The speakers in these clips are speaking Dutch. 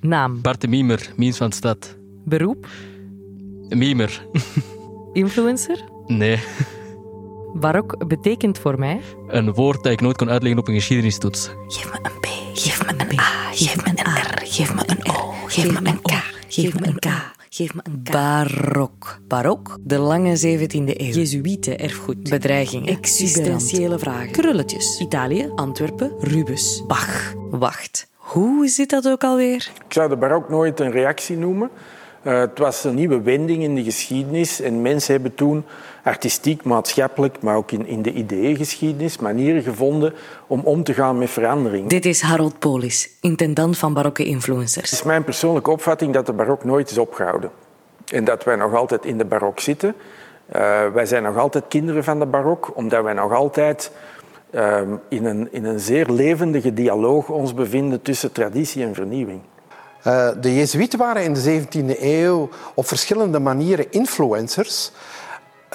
Naam. Bart de Miemer, Miens van de Stad. Beroep. Miemer. Influencer. Nee. Barok betekent voor mij... Een woord dat ik nooit kon uitleggen op een geschiedenistoets. Geef me een B, geef me een A, geef me een R, geef me een O, geef me een K, geef me een K. Geef me een K. Barok. Barok, de lange 17e eeuw. Jezuïte erfgoed. Bedreigingen. Existentiële vragen. Krulletjes. Italië. Antwerpen. Rubens. Bach. Wacht. Hoe zit dat ook alweer? Ik zou de barok nooit een reactie noemen. Uh, het was een nieuwe wending in de geschiedenis en mensen hebben toen artistiek, maatschappelijk, maar ook in, in de ideeëngeschiedenis manieren gevonden om om te gaan met verandering. Dit is Harold Polis, intendant van barokke influencers. Het is mijn persoonlijke opvatting dat de barok nooit is opgehouden. En dat wij nog altijd in de barok zitten. Uh, wij zijn nog altijd kinderen van de barok, omdat wij nog altijd in, een, in een zeer levendige dialoog ons bevinden tussen traditie en vernieuwing. Uh, de Jezuïeten waren in de 17e eeuw op verschillende manieren influencers.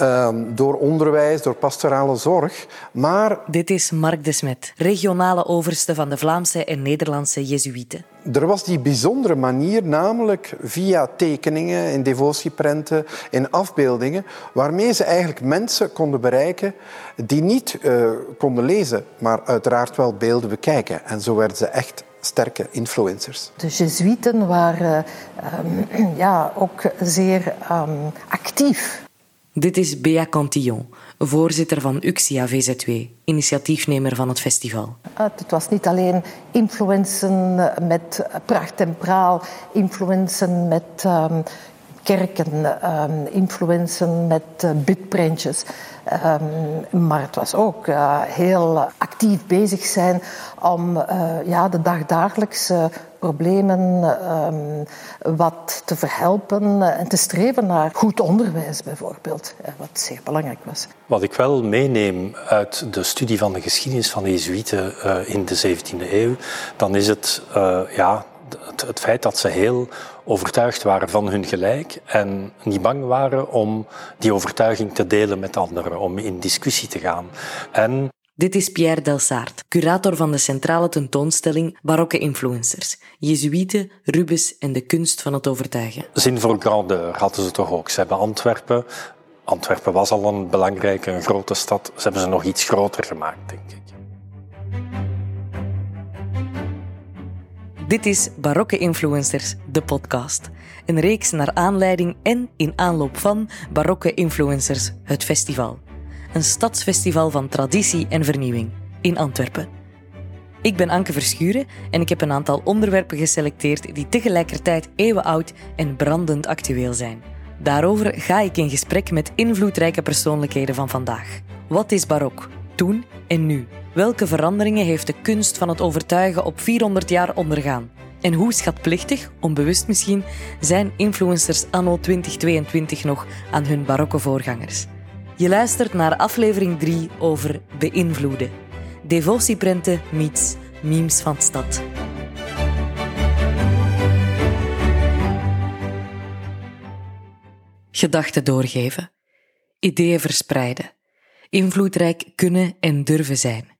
Um, door onderwijs, door pastorale zorg. Maar... Dit is Mark de Smet, regionale overste van de Vlaamse en Nederlandse Jezuïeten. Er was die bijzondere manier, namelijk via tekeningen in devotieprenten, in afbeeldingen, waarmee ze eigenlijk mensen konden bereiken die niet uh, konden lezen, maar uiteraard wel beelden bekijken. En zo werden ze echt sterke influencers. De Jezuïeten waren um, ja, ook zeer um, actief. Dit is Bea Cantillon, voorzitter van Uxia VZW, initiatiefnemer van het festival. Het was niet alleen influencen met pracht en praal, influencen met um, kerken, um, influencen met uh, bidprentjes. Um, maar het was ook uh, heel actief bezig zijn om uh, ja, de dagdagelijkse problemen um, wat te verhelpen en te streven naar goed onderwijs bijvoorbeeld, wat zeer belangrijk was. Wat ik wel meeneem uit de studie van de geschiedenis van de Jezuïeten in de 17e eeuw, dan is het ja, het, het feit dat ze heel overtuigd waren van hun gelijk en niet bang waren om die overtuiging te delen met anderen, om in discussie te gaan. En dit is Pierre Delsaart, curator van de centrale tentoonstelling Barokke Influencers, Jezuïeten, Rubens en de kunst van het overtuigen. Zin voor grandeur hadden ze toch ook. Ze hebben Antwerpen, Antwerpen was al een belangrijke, een grote stad, ze hebben ze nog iets groter gemaakt, denk ik. Dit is Barokke Influencers, de podcast. Een reeks naar aanleiding en in aanloop van Barokke Influencers, het festival. Een stadsfestival van traditie en vernieuwing in Antwerpen. Ik ben Anke Verschuren en ik heb een aantal onderwerpen geselecteerd die tegelijkertijd eeuwenoud en brandend actueel zijn. Daarover ga ik in gesprek met invloedrijke persoonlijkheden van vandaag. Wat is barok? Toen en nu? Welke veranderingen heeft de kunst van het overtuigen op 400 jaar ondergaan? En hoe schatplichtig, onbewust misschien, zijn influencers anno 2022 nog aan hun barokke voorgangers? Je luistert naar aflevering 3 over beïnvloeden. Devotieprenten meets memes van stad. Gedachten doorgeven. Ideeën verspreiden. Invloedrijk kunnen en durven zijn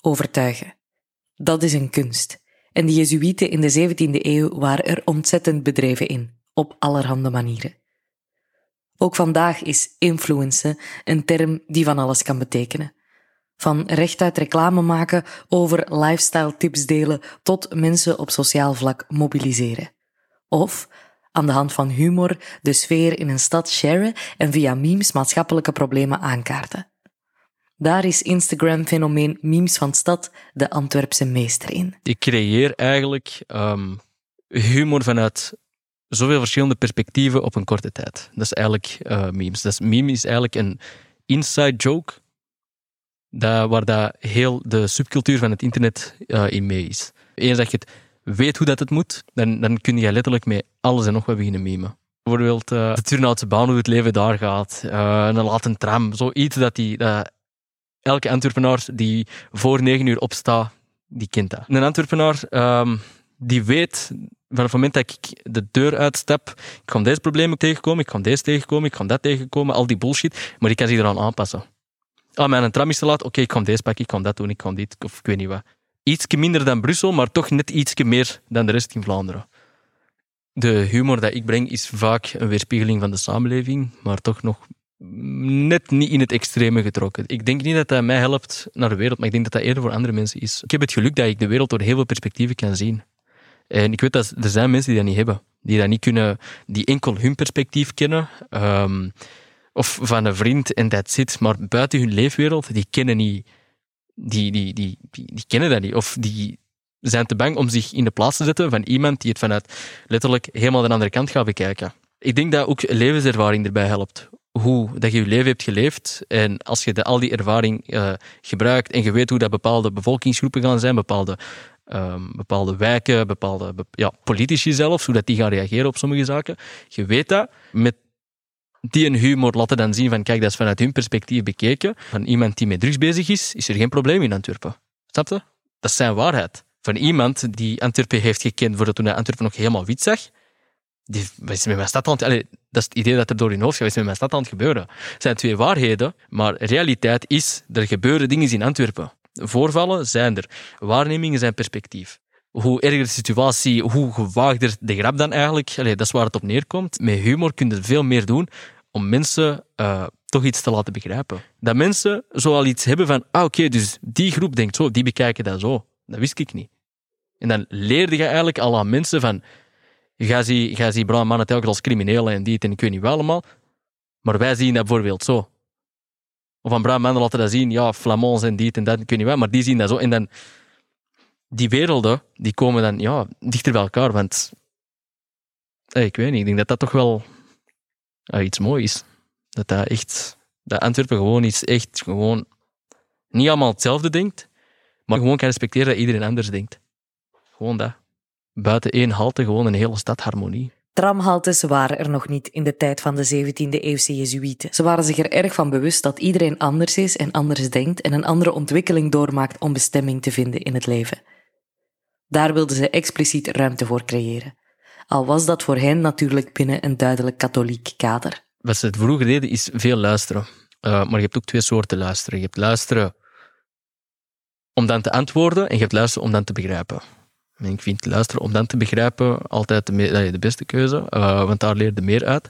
overtuigen. Dat is een kunst. En de Jezuïeten in de 17e eeuw waren er ontzettend bedreven in, op allerhande manieren. Ook vandaag is influencen een term die van alles kan betekenen. Van rechtuit reclame maken over lifestyle tips delen tot mensen op sociaal vlak mobiliseren. Of aan de hand van humor de sfeer in een stad sharen en via memes maatschappelijke problemen aankaarten. Daar is Instagram-fenomeen Memes van Stad de Antwerpse meester in. Ik creëer eigenlijk um, humor vanuit zoveel verschillende perspectieven op een korte tijd. Dat is eigenlijk uh, memes. Dat is, meme is eigenlijk een inside joke dat, waar dat heel de subcultuur van het internet uh, in mee is. Eens dat je het weet hoe dat het moet, dan, dan kun je letterlijk met alles en nog wat beginnen memen. Bijvoorbeeld uh, de Turnhoutse baan, hoe het leven daar gaat. Een late tram. Zoiets dat, die, elke Antwerpenaar die voor negen uur opstaat, die kent dat. Een Antwerpenaar um, die weet van het moment dat ik de deur uitstap, ik kan deze problemen tegenkomen, ik kan deze tegenkomen, ik kan dat tegenkomen, al die bullshit, maar ik kan zich eraan aanpassen. Ah, mijn tram is te laat, oké, ik kan deze pakken, ik kan dat doen, ik kan dit, of ik weet niet wat. Ietsje minder dan Brussel, maar toch net ietsje meer dan de rest in Vlaanderen. de humor dat ik breng is vaak een weerspiegeling van de samenleving, maar toch nog net niet in het extreme getrokken. Ik denk niet dat dat mij helpt naar de wereld, maar ik denk dat dat eerder voor andere mensen is. Ik heb het geluk dat ik de wereld door heel veel perspectieven kan zien. En ik weet dat er zijn mensen die dat niet hebben. Die dat niet kunnen, die enkel hun perspectief kennen. Um, of van een vriend en dat zit, maar buiten hun leefwereld, die kennen niet, die, die, die, die, die kennen dat niet. Of die zijn te bang om zich in de plaats te zetten van iemand die het vanuit letterlijk helemaal de andere kant gaat bekijken. Ik denk dat ook levenservaring erbij helpt. Hoe dat je je leven hebt geleefd. En als je de, al die ervaring uh, gebruikt en je weet hoe dat bepaalde bevolkingsgroepen gaan zijn, bepaalde, um, bepaalde wijken, bepaalde ja, politici zelfs, hoe dat die gaan reageren op sommige zaken. Je weet dat. Met die een humor laten dan zien van kijk, dat is vanuit hun perspectief bekeken. Van iemand die met drugs bezig is, is er geen probleem in Antwerpen. Snap je? Dat is zijn waarheid van iemand die Antwerpen heeft gekend voordat toen Antwerpen nog helemaal wit zag. Die is met mijn stad aan dat is het idee dat er door in hoofd gaat, is met mijn stad aan het gebeuren. Het zijn twee waarheden, maar realiteit is, er gebeuren dingen in Antwerpen. Voorvallen zijn er, waarnemingen zijn perspectief. Hoe erger de situatie, hoe gewaagder de grap dan eigenlijk, dat is waar het op neerkomt. Met humor kun je veel meer doen om mensen uh, toch iets te laten begrijpen. Dat mensen zoal iets hebben van, ah oké, dus die groep denkt zo, die bekijken dat zo. Dat wist ik niet. En dan leerde je eigenlijk al aan mensen van, ga zie, ga zie bruine mannen telkens als criminelen en die en ik weet niet wel allemaal, maar wij zien dat bijvoorbeeld zo. Of aan bruine mannen laten dat zien, ja, flamands en die en dat, ik weet niet wel, maar die zien dat zo. En dan, die werelden, die komen dan, ja, dichter bij elkaar, want, hey, ik weet niet, ik denk dat dat toch wel uh, iets moois is. Dat dat echt, dat Antwerpen gewoon iets echt, gewoon, niet allemaal hetzelfde denkt, maar gewoon kan respecteren dat iedereen anders denkt. Gewoon dat. Buiten één halte gewoon een hele stad harmonie. Tramhaltes waren er nog niet in de tijd van de 17e-eeuwse Jezuïeten. Ze waren zich er erg van bewust dat iedereen anders is en anders denkt en een andere ontwikkeling doormaakt om bestemming te vinden in het leven. Daar wilden ze expliciet ruimte voor creëren. Al was dat voor hen natuurlijk binnen een duidelijk katholiek kader. Wat ze het vroeger deden is veel luisteren. Uh, maar je hebt ook twee soorten luisteren. Je hebt luisteren om dan te antwoorden en je hebt luisteren om dan te begrijpen. Ik vind luisteren om dan te begrijpen altijd de, de beste keuze, uh, want daar leer je meer uit.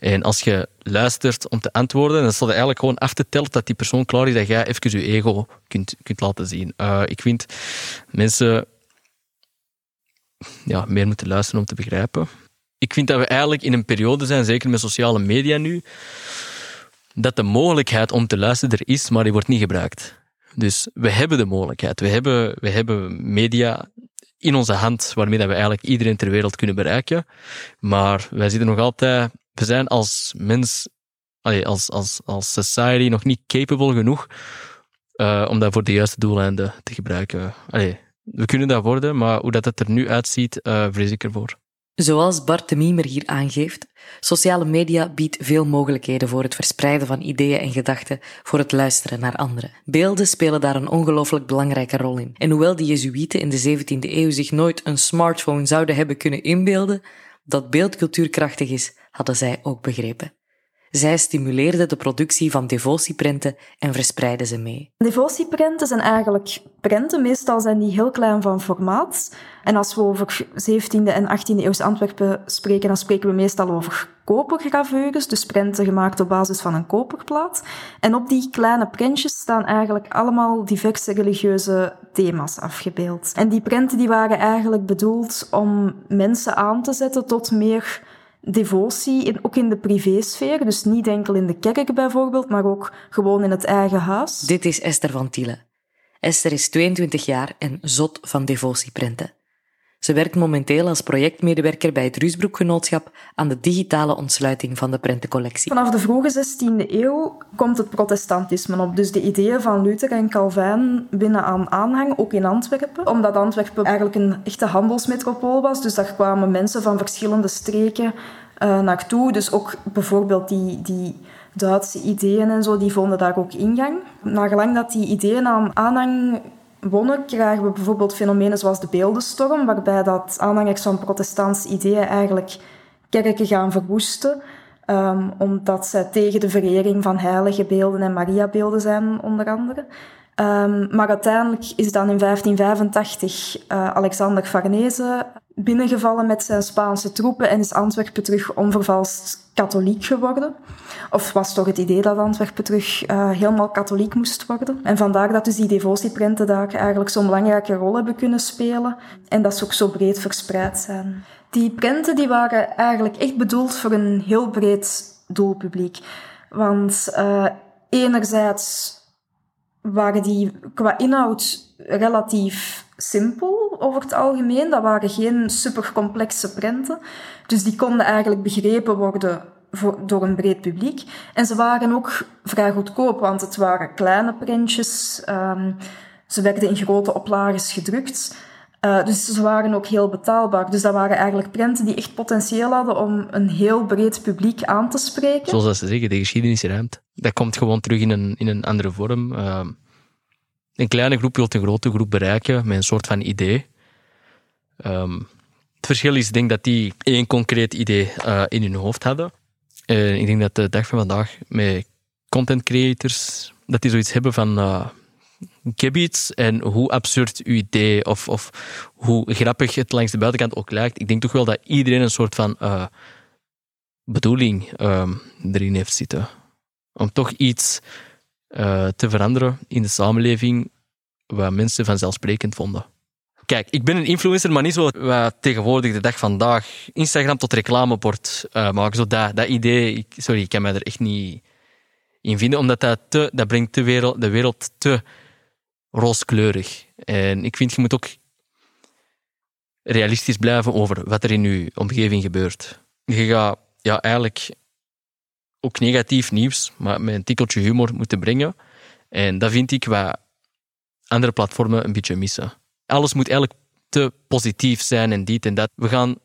En als je luistert om te antwoorden, dan staat je eigenlijk gewoon af te tellen dat die persoon klaar is, dat jij even je ego kunt, kunt laten zien. Uh, ik vind mensen ja, meer moeten luisteren om te begrijpen. Ik vind dat we eigenlijk in een periode zijn, zeker met sociale media nu, dat de mogelijkheid om te luisteren er is, maar die wordt niet gebruikt. Dus we hebben de mogelijkheid. We hebben, we hebben media in onze hand waarmee dat we eigenlijk iedereen ter wereld kunnen bereiken. Maar wij zitten nog altijd, we zijn als mens, als, als, als society nog niet capable genoeg uh, om dat voor de juiste doeleinden te gebruiken. Allee, we kunnen dat worden, maar hoe dat het er nu uitziet, uh, vrees ik ervoor. Zoals Bart de Miemer hier aangeeft, sociale media biedt veel mogelijkheden voor het verspreiden van ideeën en gedachten, voor het luisteren naar anderen. Beelden spelen daar een ongelooflijk belangrijke rol in. En hoewel de Jezuïeten in de 17e eeuw zich nooit een smartphone zouden hebben kunnen inbeelden, dat beeldcultuur krachtig is, hadden zij ook begrepen. Zij stimuleerden de productie van devotieprenten en verspreidden ze mee. Devotieprenten zijn eigenlijk prenten, meestal zijn die heel klein van formaat. En als we over 17e en 18e eeuwse Antwerpen spreken, dan spreken we meestal over kopergravures, dus prenten gemaakt op basis van een koperplaat. En op die kleine prentjes staan eigenlijk allemaal diverse religieuze thema's afgebeeld. En die prenten die waren eigenlijk bedoeld om mensen aan te zetten tot meer devotie, ook in de privésfeer. Dus niet enkel in de kerk bijvoorbeeld, maar ook gewoon in het eigen huis. Dit is Esther van Tiele. Esther is 22 jaar en zot van devotieprenten. Ze werkt momenteel als projectmedewerker bij het Ruusbroekgenootschap aan de digitale ontsluiting van de prentencollectie. Vanaf de vroege 16e eeuw komt het protestantisme op. Dus de ideeën van Luther en Calvijn binnen aan aanhang, ook in Antwerpen. Omdat Antwerpen eigenlijk een echte handelsmetropool was. Dus daar kwamen mensen van verschillende streken uh, naartoe. Dus ook bijvoorbeeld die, die Duitse ideeën en zo, die vonden daar ook ingang. Nagelang dat die ideeën aan aanhang wonnen, krijgen we bijvoorbeeld fenomenen zoals de beeldenstorm, waarbij dat aanhangers van protestantse ideeën eigenlijk kerken gaan verwoesten, um, omdat zij tegen de verering van heilige beelden en Mariabeelden zijn, onder andere. Um, maar uiteindelijk is dan in 1585 uh, Alexander Farnese binnengevallen met zijn Spaanse troepen en is Antwerpen terug onvervalst katholiek geworden. Of was toch het idee dat Antwerpen terug uh, helemaal katholiek moest worden. En vandaar dat dus die devotieprenten daar eigenlijk zo'n belangrijke rol hebben kunnen spelen en dat ze ook zo breed verspreid zijn. Die prenten die waren eigenlijk echt bedoeld voor een heel breed doelpubliek. Want uh, enerzijds waren die qua inhoud relatief simpel over het algemeen. Dat waren geen supercomplexe prenten. Dus die konden eigenlijk begrepen worden door een breed publiek. En ze waren ook vrij goedkoop, want het waren kleine prentjes. Um, ze werden in grote oplages gedrukt. Uh, dus ze waren ook heel betaalbaar. Dus dat waren eigenlijk prenten die echt potentieel hadden om een heel breed publiek aan te spreken. Zoals ze zeggen, de geschiedenis ruimt. Dat komt gewoon terug in een, in een andere vorm. Uh, een kleine groep wil een grote groep bereiken met een soort van idee. Um, het verschil is, ik denk dat die één concreet idee uh, in hun hoofd hadden. Ik denk dat de dag van vandaag met content creators, dat die zoiets hebben van iets en hoe absurd uw idee of, of hoe grappig het langs de buitenkant ook lijkt. Ik denk toch wel dat iedereen een soort van uh, bedoeling um, erin heeft zitten. Om toch iets uh, te veranderen in de samenleving wat mensen vanzelfsprekend vonden. Kijk, ik ben een influencer, maar niet zo wat tegenwoordig de dag vandaag Instagram tot reclamebord uh, maken. Zo dat, dat idee, sorry, ik kan mij er echt niet in vinden, omdat dat, te, dat brengt de wereld, de wereld te rooskleurig. En ik vind, je moet ook realistisch blijven over wat er in je omgeving gebeurt. Je gaat ja, eigenlijk ook negatief nieuws, maar met een tikkeltje humor moeten brengen. En dat vind ik wat andere platformen een beetje missen. Alles moet eigenlijk te positief zijn en dit en dat. We gaan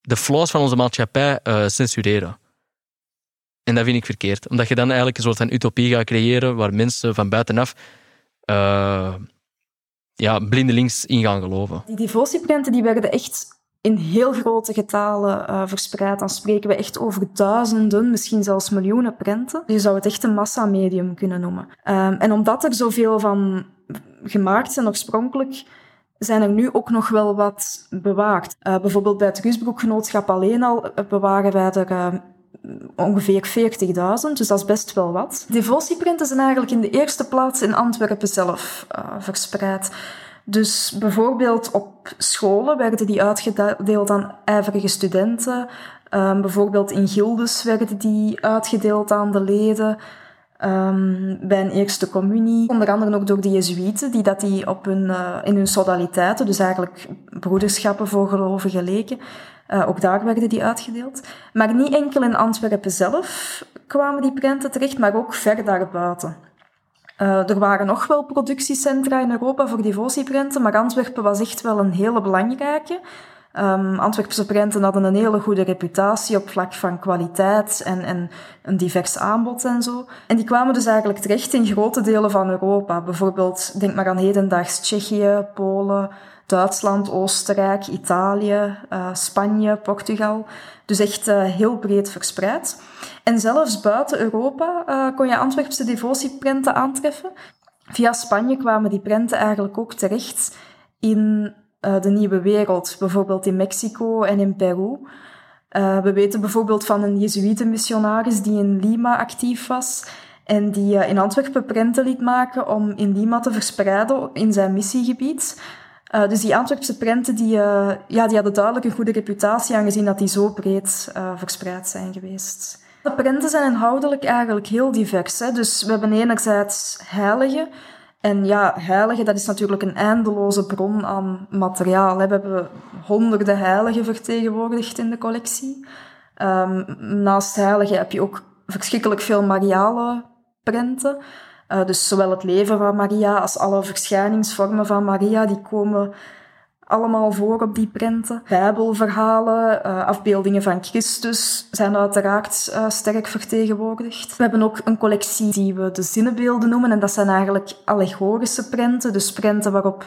de flaws van onze maatschappij uh, censureren. En dat vind ik verkeerd. Omdat je dan eigenlijk een soort van utopie gaat creëren waar mensen van buitenaf uh, ja, blindelings in gaan geloven. Die devotieprenten die werden echt in heel grote getalen uh, verspreid. Dan spreken we echt over duizenden, misschien zelfs miljoenen prenten. Je zou het echt een massamedium kunnen noemen. Um, en omdat er zoveel van gemaakt zijn oorspronkelijk, zijn er nu ook nog wel wat bewaard. Uh, bijvoorbeeld bij het Rusbroekgenootschap alleen al bewaren wij er ongeveer 40.000, dus dat is best wel wat. Devotieprenten zijn eigenlijk in de eerste plaats in Antwerpen zelf uh, verspreid. Dus bijvoorbeeld op scholen werden die uitgedeeld aan ijverige studenten. Um, bijvoorbeeld in gildes werden die uitgedeeld aan de leden. Um, bij een eerste communie. Onder andere ook door de Jezuïeten, die dat die op hun, uh, in hun sodaliteiten, dus eigenlijk broederschappen voor gelovigen leken, uh, ook daar werden die uitgedeeld. Maar niet enkel in Antwerpen zelf kwamen die prenten terecht, maar ook ver daarbuiten. Uh, er waren nog wel productiecentra in Europa voor devotieprenten, maar Antwerpen was echt wel een hele belangrijke. Um, Antwerpse prenten hadden een hele goede reputatie op vlak van kwaliteit en, en een divers aanbod en zo. En die kwamen dus eigenlijk terecht in grote delen van Europa. Bijvoorbeeld, denk maar aan hedendaags Tsjechië, Polen, Duitsland, Oostenrijk, Italië, uh, Spanje, Portugal. Dus echt uh, heel breed verspreid. En zelfs buiten Europa uh, kon je Antwerpse devotieprenten aantreffen. Via Spanje kwamen die prenten eigenlijk ook terecht in de nieuwe wereld, bijvoorbeeld in Mexico en in Peru. we weten bijvoorbeeld van een Jezuïetenmissionaris die in Lima actief was en die in Antwerpen prenten liet maken om in Lima te verspreiden in zijn missiegebied. Uh, dus die Antwerpse prenten die, uh, ja, die hadden duidelijk een goede reputatie, aangezien dat die zo breed uh, verspreid zijn geweest. De prenten zijn inhoudelijk eigenlijk heel divers. Hè? Dus we hebben enerzijds heiligen. En ja, heiligen, dat is natuurlijk een eindeloze bron aan materiaal. Hè? We hebben honderden heiligen vertegenwoordigd in de collectie. Um, naast heiligen heb je ook verschrikkelijk veel mariale prenten. Uh, dus zowel het leven van Maria als alle verschijningsvormen van Maria, die komen allemaal voor op die prenten. Bijbelverhalen, uh, afbeeldingen van Christus zijn uiteraard uh, sterk vertegenwoordigd. We hebben ook een collectie die we de zinnenbeelden noemen. En dat zijn eigenlijk allegorische prenten. Dus prenten waarop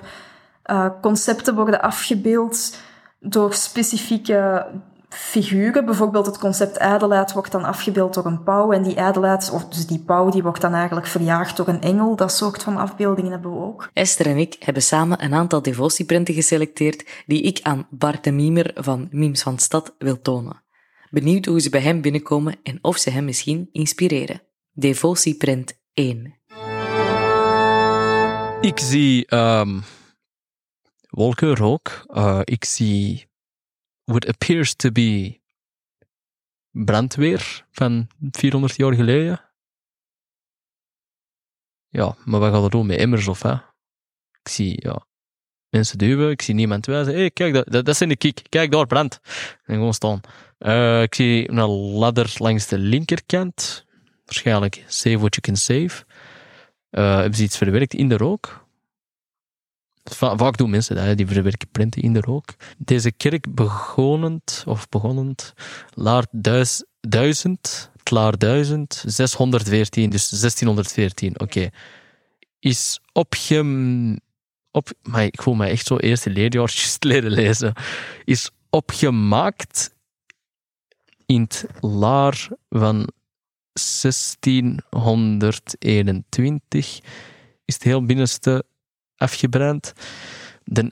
concepten worden afgebeeld door specifieke figuren. Bijvoorbeeld het concept ijdelheid wordt dan afgebeeld door een pauw. En die ijdelheid, of dus die pauw, die wordt dan eigenlijk verjaagd door een engel. Dat soort van afbeeldingen hebben we ook. Esther en ik hebben samen een aantal devotieprenten geselecteerd die ik aan Bart de Miemer van Memes van Stad wil tonen. Benieuwd hoe ze bij hem binnenkomen en of ze hem misschien inspireren. Devotieprent 1. Ik zie ehm, wolken, rook. Uh, ik zie what appears to be brandweer van 400 jaar geleden. Ja, maar wat gaat er doen met emmers of hè? Ik zie ja, mensen duwen, ik zie niemand wijzen. Hé, hey, kijk, dat, dat, dat zijn de kiek. Kijk daar, brand. En gewoon staan. Uh, ik zie een ladder langs de linkerkant. Waarschijnlijk save what you can save. Uh, hebben ze iets verwerkt in de rook? Va vaak doen mensen dat, die verwerken printen in de rook. Deze kerk begonend, of begonend, laar duis, duizend, klaar duizend, 614, dus 1614, oké. Is opgem... Op, maar ik voel mij echt zo eerste leerjaar leren lezen. Is opgemaakt in het laar van 1621. Is het heel binnenste afgebrand. De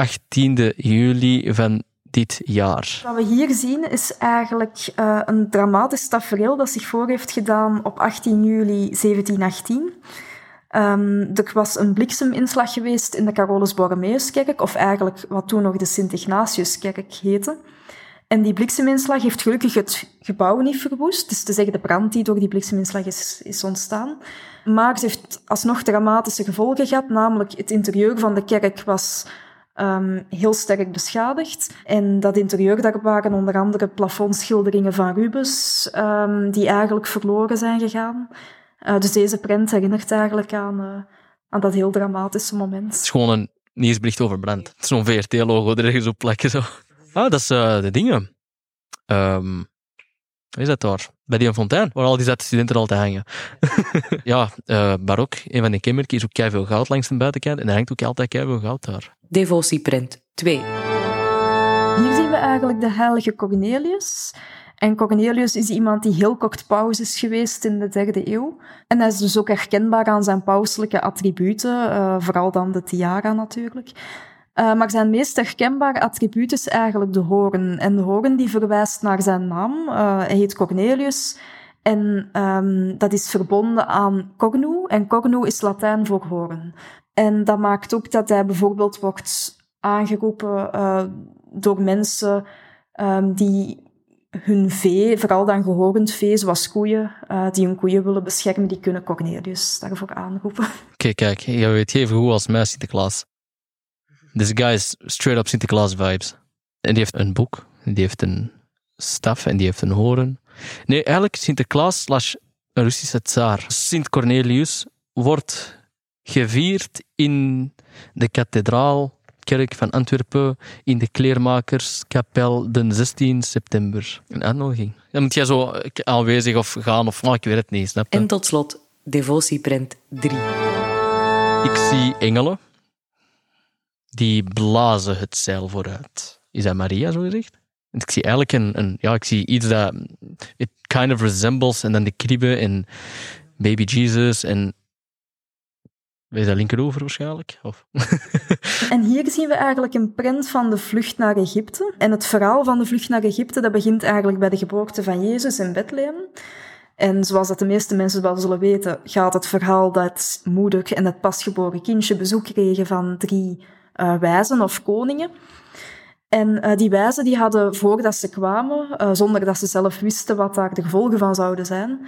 18e juli van dit jaar. Wat we hier zien is eigenlijk uh, een dramatisch tafereel dat zich voor heeft gedaan op 18 juli 1718. Um, er was een blikseminslag geweest in de Carolus Borromeuskerk, of eigenlijk wat toen nog de Sint-Ignatiuskerk heette. En die blikseminslag heeft gelukkig het gebouw niet verwoest. Dus te zeggen de brand die door die blikseminslag is, is ontstaan. Maar ze heeft alsnog dramatische gevolgen gehad. Namelijk het interieur van de kerk was um, heel sterk beschadigd. En dat interieur, daar waren onder andere plafondschilderingen van Rubens, um, die eigenlijk verloren zijn gegaan. Uh, dus deze prent herinnert eigenlijk aan, uh, aan dat heel dramatische moment. Het is gewoon een nieuwsbericht over brand. Het is zo'n VRT-logo ergens op plakken. Zo. Ah, dat is uh, de dingen. Um, wat is dat daar? Bij die fontein, waar al die studenten altijd hangen. ja, uh, barok, een van de kenmerken is ook veel goud langs de buitenkant. En er hangt ook altijd veel goud daar. Devotieprint 2. Hier zien we eigenlijk de heilige Cornelius. En Cornelius is iemand die heel kort paus is geweest in de derde eeuw. En hij is dus ook herkenbaar aan zijn pauselijke attributen, uh, vooral dan de tiara natuurlijk. Uh, maar zijn meest herkenbare attribuut is eigenlijk de hoorn. En de hoorn die verwijst naar zijn naam. Uh, hij heet Cornelius. En um, dat is verbonden aan cornu. En cornu is Latijn voor hoorn. En dat maakt ook dat hij bijvoorbeeld wordt aangeroepen uh, door mensen um, die hun vee, vooral dan gehorend vee, zoals koeien, die hun koeien willen beschermen, die kunnen Cornelius daarvoor aanroepen. Oké, kijk, je weet even hoe als mij Sinterklaas. This guy is straight up Sinterklaas vibes. En die heeft een boek, die heeft een staf en die heeft een horen. Nee, eigenlijk Sinterklaas slash Russische tsaar. Sint Cornelius wordt gevierd in de kathedraalkerk van Antwerpen in de kleermakerskapel de 16 september. Een uitnodiging. Dan moet jij zo aanwezig of gaan of ik weet het niet, snap je? En tot slot, devotieprent 3. Ik zie engelen die blazen het zeil vooruit. Is dat Maria, zo gezegd? Ik zie eigenlijk een, een, ja, ik zie iets dat it kind of resembles en dan de kribben en baby Jesus en is dat linkerover waarschijnlijk? Of? en hier zien we eigenlijk een print van de vlucht naar Egypte. En het verhaal van de vlucht naar Egypte, dat begint eigenlijk bij de geboorte van Jezus in Bethlehem. En zoals dat de meeste mensen wel zullen weten, gaat het verhaal dat moeder en het pasgeboren kindje bezoek kregen van drie wijzen of koningen. En uh, die wijzen die hadden, voordat ze kwamen, uh, zonder dat ze zelf wisten wat daar de gevolgen van zouden zijn,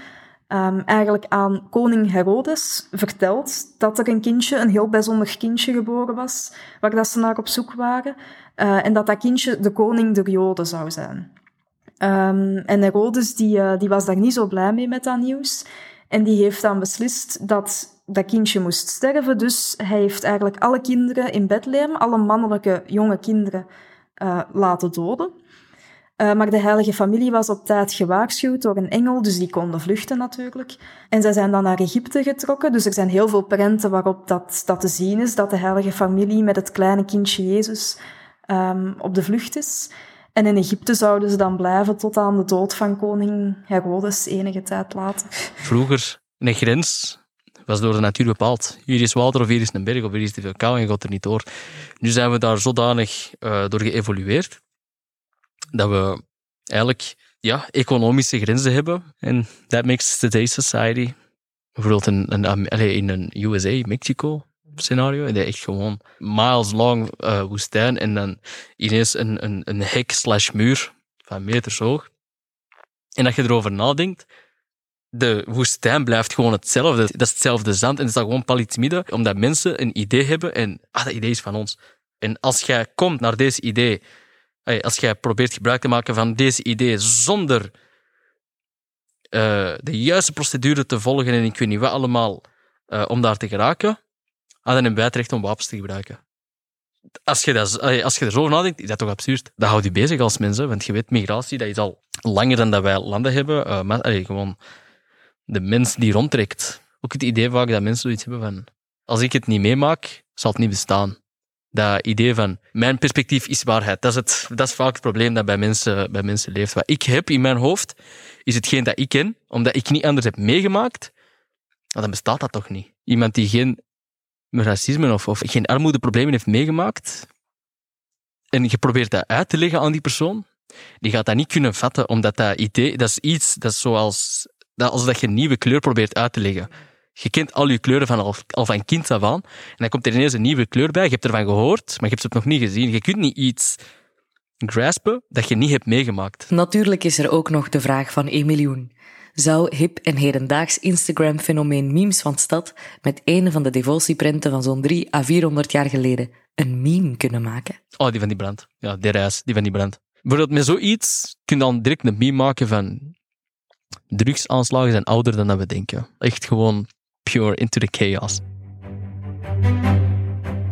um, eigenlijk aan koning Herodes verteld dat er een kindje, een heel bijzonder kindje geboren was, waar dat ze naar op zoek waren, en dat dat kindje de koning der Joden zou zijn. Um, en Herodes die, die was daar niet zo blij mee met dat nieuws. En die heeft dan beslist dat dat kindje moest sterven. Dus hij heeft eigenlijk alle kinderen in Bethlehem, alle mannelijke jonge kinderen, uh, laten doden. Uh, maar de heilige familie was op tijd gewaarschuwd door een engel, dus die konden vluchten natuurlijk. En zij zijn dan naar Egypte getrokken. Dus er zijn heel veel prenten waarop dat, dat te zien is, dat de heilige familie met het kleine kindje Jezus um, op de vlucht is. En in Egypte zouden ze dan blijven tot aan de dood van koning Herodes enige tijd later. Vroeger, een grens was door de natuur bepaald. Hier is water of hier is een berg of hier is veel kou en je gaat er niet door. Nu zijn we daar zodanig uh, door geëvolueerd dat we eigenlijk ja, economische grenzen hebben. En that makes today's society. Bijvoorbeeld in, in, in USA, Mexico scenario. En dat echt gewoon miles long uh, woestijn en dan ineens een, een, een hek slash muur van meters hoog. En als je erover nadenkt, de woestijn blijft gewoon hetzelfde. Dat is hetzelfde zand en het is gewoon palitmide, omdat mensen een idee hebben en ah, dat idee is van ons. En als jij komt naar deze idee, als jij probeert gebruik te maken van deze idee zonder uh, de juiste procedure te volgen en ik weet niet wat allemaal, uh, om daar te geraken, ah, dan hebben wij het recht om wapens te gebruiken. Als je, dat, als je er zo over nadenkt, is dat toch absurd? Dat houdt je bezig als mensen, want je weet, migratie, dat is al langer dan dat wij landen hebben. Uh, maar, gewoon de mens die rondtrekt. Ook het idee vaak dat mensen zoiets hebben van, als ik het niet meemaak, zal het niet bestaan. Dat idee van, mijn perspectief is waarheid. Dat is, dat vaak het probleem dat bij mensen, bij mensen leeft. Wat ik heb in mijn hoofd, is hetgeen dat ik ken, omdat ik niet anders heb meegemaakt, dan bestaat dat toch niet. Iemand die geen racisme of, of geen armoedeproblemen heeft meegemaakt, en je probeert dat uit te leggen aan die persoon, die gaat dat niet kunnen vatten, omdat dat idee, dat is iets, dat is zoals dat als dat je een nieuwe kleur probeert uit te leggen. Je kent al je kleuren van al, al van kind af aan. En dan komt er ineens een nieuwe kleur bij. Je hebt ervan gehoord, maar je hebt het nog niet gezien. Je kunt niet iets graspen dat je niet hebt meegemaakt. Natuurlijk is er ook nog de vraag van Emilioen. Zou hip en hedendaags Instagram-fenomeen memes van stad met een van de devotieprenten van zo'n 3 à 400 jaar geleden een meme kunnen maken? Oh, die van die brand. Ja, die reis, die van die brand. Bijvoorbeeld met zoiets kun je dan direct een meme maken van drugsaanslagen zijn ouder dan dat we denken. Echt gewoon pure into the chaos.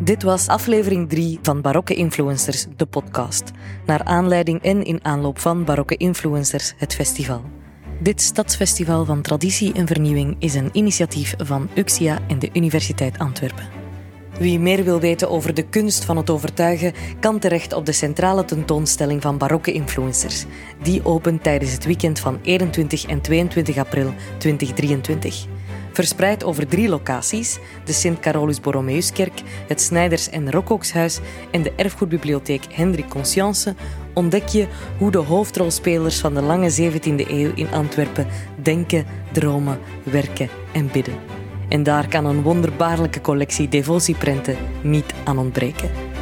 Dit was aflevering 3 van Barokke Influencers, de podcast. Naar aanleiding en in aanloop van Barokke Influencers, het festival. Dit stadsfestival van traditie en vernieuwing is een initiatief van Uxia en de Universiteit Antwerpen. Wie meer wil weten over de kunst van het overtuigen, kan terecht op de centrale tentoonstelling van barokke influencers. Die opent tijdens het weekend van 21 en 22 april 2023. Verspreid over drie locaties, de Sint Carolus Borromeuskerk, het Snijders- en Rokokshuis en de erfgoedbibliotheek Hendrik Conscience, ontdek je hoe de hoofdrolspelers van de lange 17e eeuw in Antwerpen denken, dromen, werken en bidden. En daar kan een wonderbaarlijke collectie devotieprenten niet aan ontbreken.